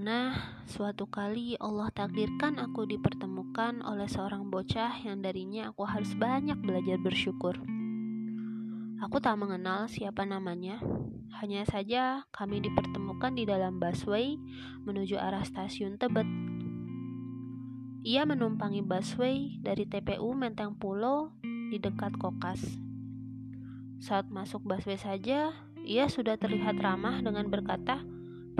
Karena suatu kali Allah takdirkan aku dipertemukan oleh seorang bocah yang darinya aku harus banyak belajar bersyukur. Aku tak mengenal siapa namanya, hanya saja kami dipertemukan di dalam busway menuju arah stasiun Tebet. Ia menumpangi busway dari TPU Menteng Pulo di dekat Kokas. Saat masuk busway saja, ia sudah terlihat ramah dengan berkata,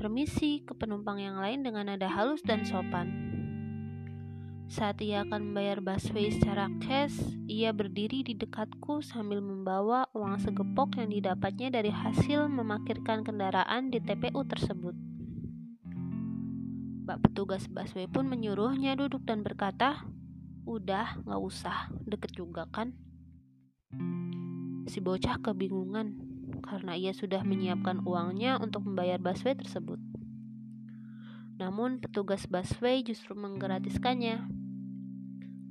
permisi ke penumpang yang lain dengan nada halus dan sopan. Saat ia akan membayar busway secara cash, ia berdiri di dekatku sambil membawa uang segepok yang didapatnya dari hasil memakirkan kendaraan di TPU tersebut. Mbak petugas busway pun menyuruhnya duduk dan berkata, Udah, gak usah, deket juga kan? Si bocah kebingungan karena ia sudah menyiapkan uangnya untuk membayar busway tersebut. Namun petugas busway justru menggratiskannya.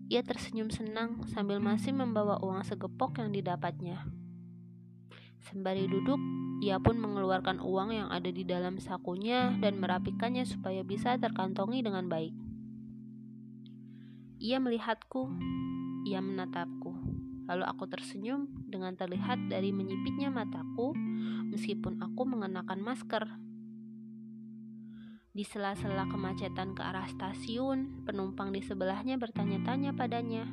Ia tersenyum senang sambil masih membawa uang segepok yang didapatnya. Sembari duduk, ia pun mengeluarkan uang yang ada di dalam sakunya dan merapikannya supaya bisa terkantongi dengan baik. Ia melihatku, ia menatapku. Lalu aku tersenyum dengan terlihat dari menyipitnya mataku meskipun aku mengenakan masker. Di sela-sela kemacetan ke arah stasiun, penumpang di sebelahnya bertanya-tanya padanya.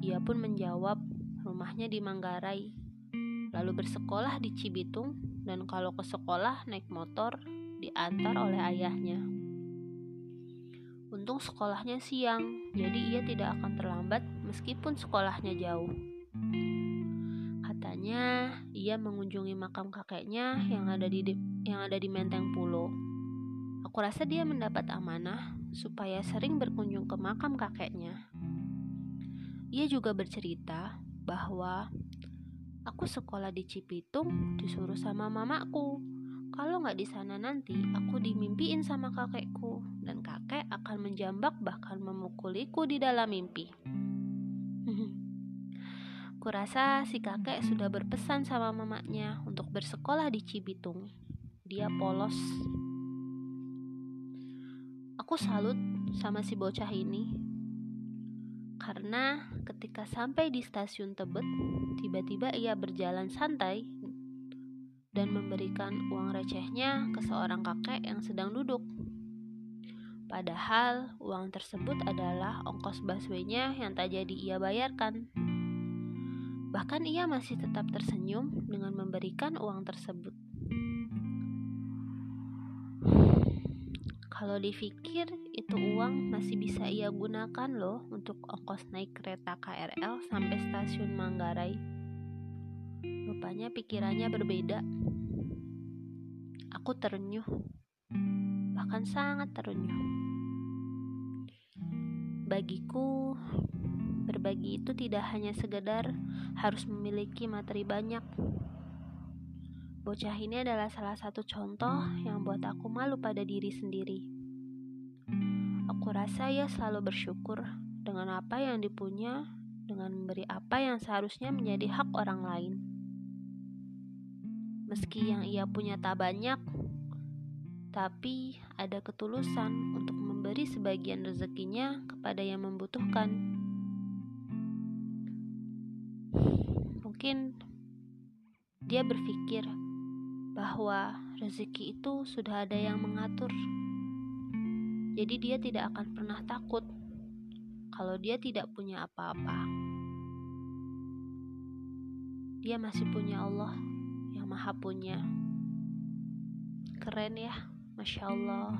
Ia pun menjawab, rumahnya di Manggarai, lalu bersekolah di Cibitung, dan kalau ke sekolah naik motor diantar oleh ayahnya. Untung sekolahnya siang, jadi ia tidak akan terlambat meskipun sekolahnya jauh. Katanya ia mengunjungi makam kakeknya yang ada di yang ada di Menteng Pulo. Aku rasa dia mendapat amanah supaya sering berkunjung ke makam kakeknya. Ia juga bercerita bahwa aku sekolah di Cipitung disuruh sama mamaku. Kalau nggak di sana nanti, aku dimimpiin sama kakekku dan kakek akan menjambak bahkan memukuliku di dalam mimpi. Kurasa si kakek sudah berpesan sama mamanya untuk bersekolah di Cibitung. Dia polos. Aku salut sama si bocah ini. Karena ketika sampai di stasiun Tebet, tiba-tiba ia berjalan santai dan memberikan uang recehnya ke seorang kakek yang sedang duduk. Padahal uang tersebut adalah ongkos busway-nya yang tak jadi ia bayarkan. Bahkan ia masih tetap tersenyum dengan memberikan uang tersebut. Kalau dipikir itu uang masih bisa ia gunakan loh untuk ongkos naik kereta KRL sampai stasiun Manggarai. Rupanya pikirannya berbeda. Aku terenyuh, bahkan sangat terenyuh. Bagiku, berbagi itu tidak hanya sekedar harus memiliki materi banyak. Bocah ini adalah salah satu contoh yang buat aku malu pada diri sendiri. Aku rasa ia selalu bersyukur dengan apa yang dipunya, dengan memberi apa yang seharusnya menjadi hak orang lain. Meski yang ia punya tak banyak, tapi ada ketulusan untuk memberi sebagian rezekinya kepada yang membutuhkan. Mungkin dia berpikir bahwa rezeki itu sudah ada yang mengatur. Jadi dia tidak akan pernah takut kalau dia tidak punya apa-apa. Dia masih punya Allah Maha Punya. Keren ya, masya Allah.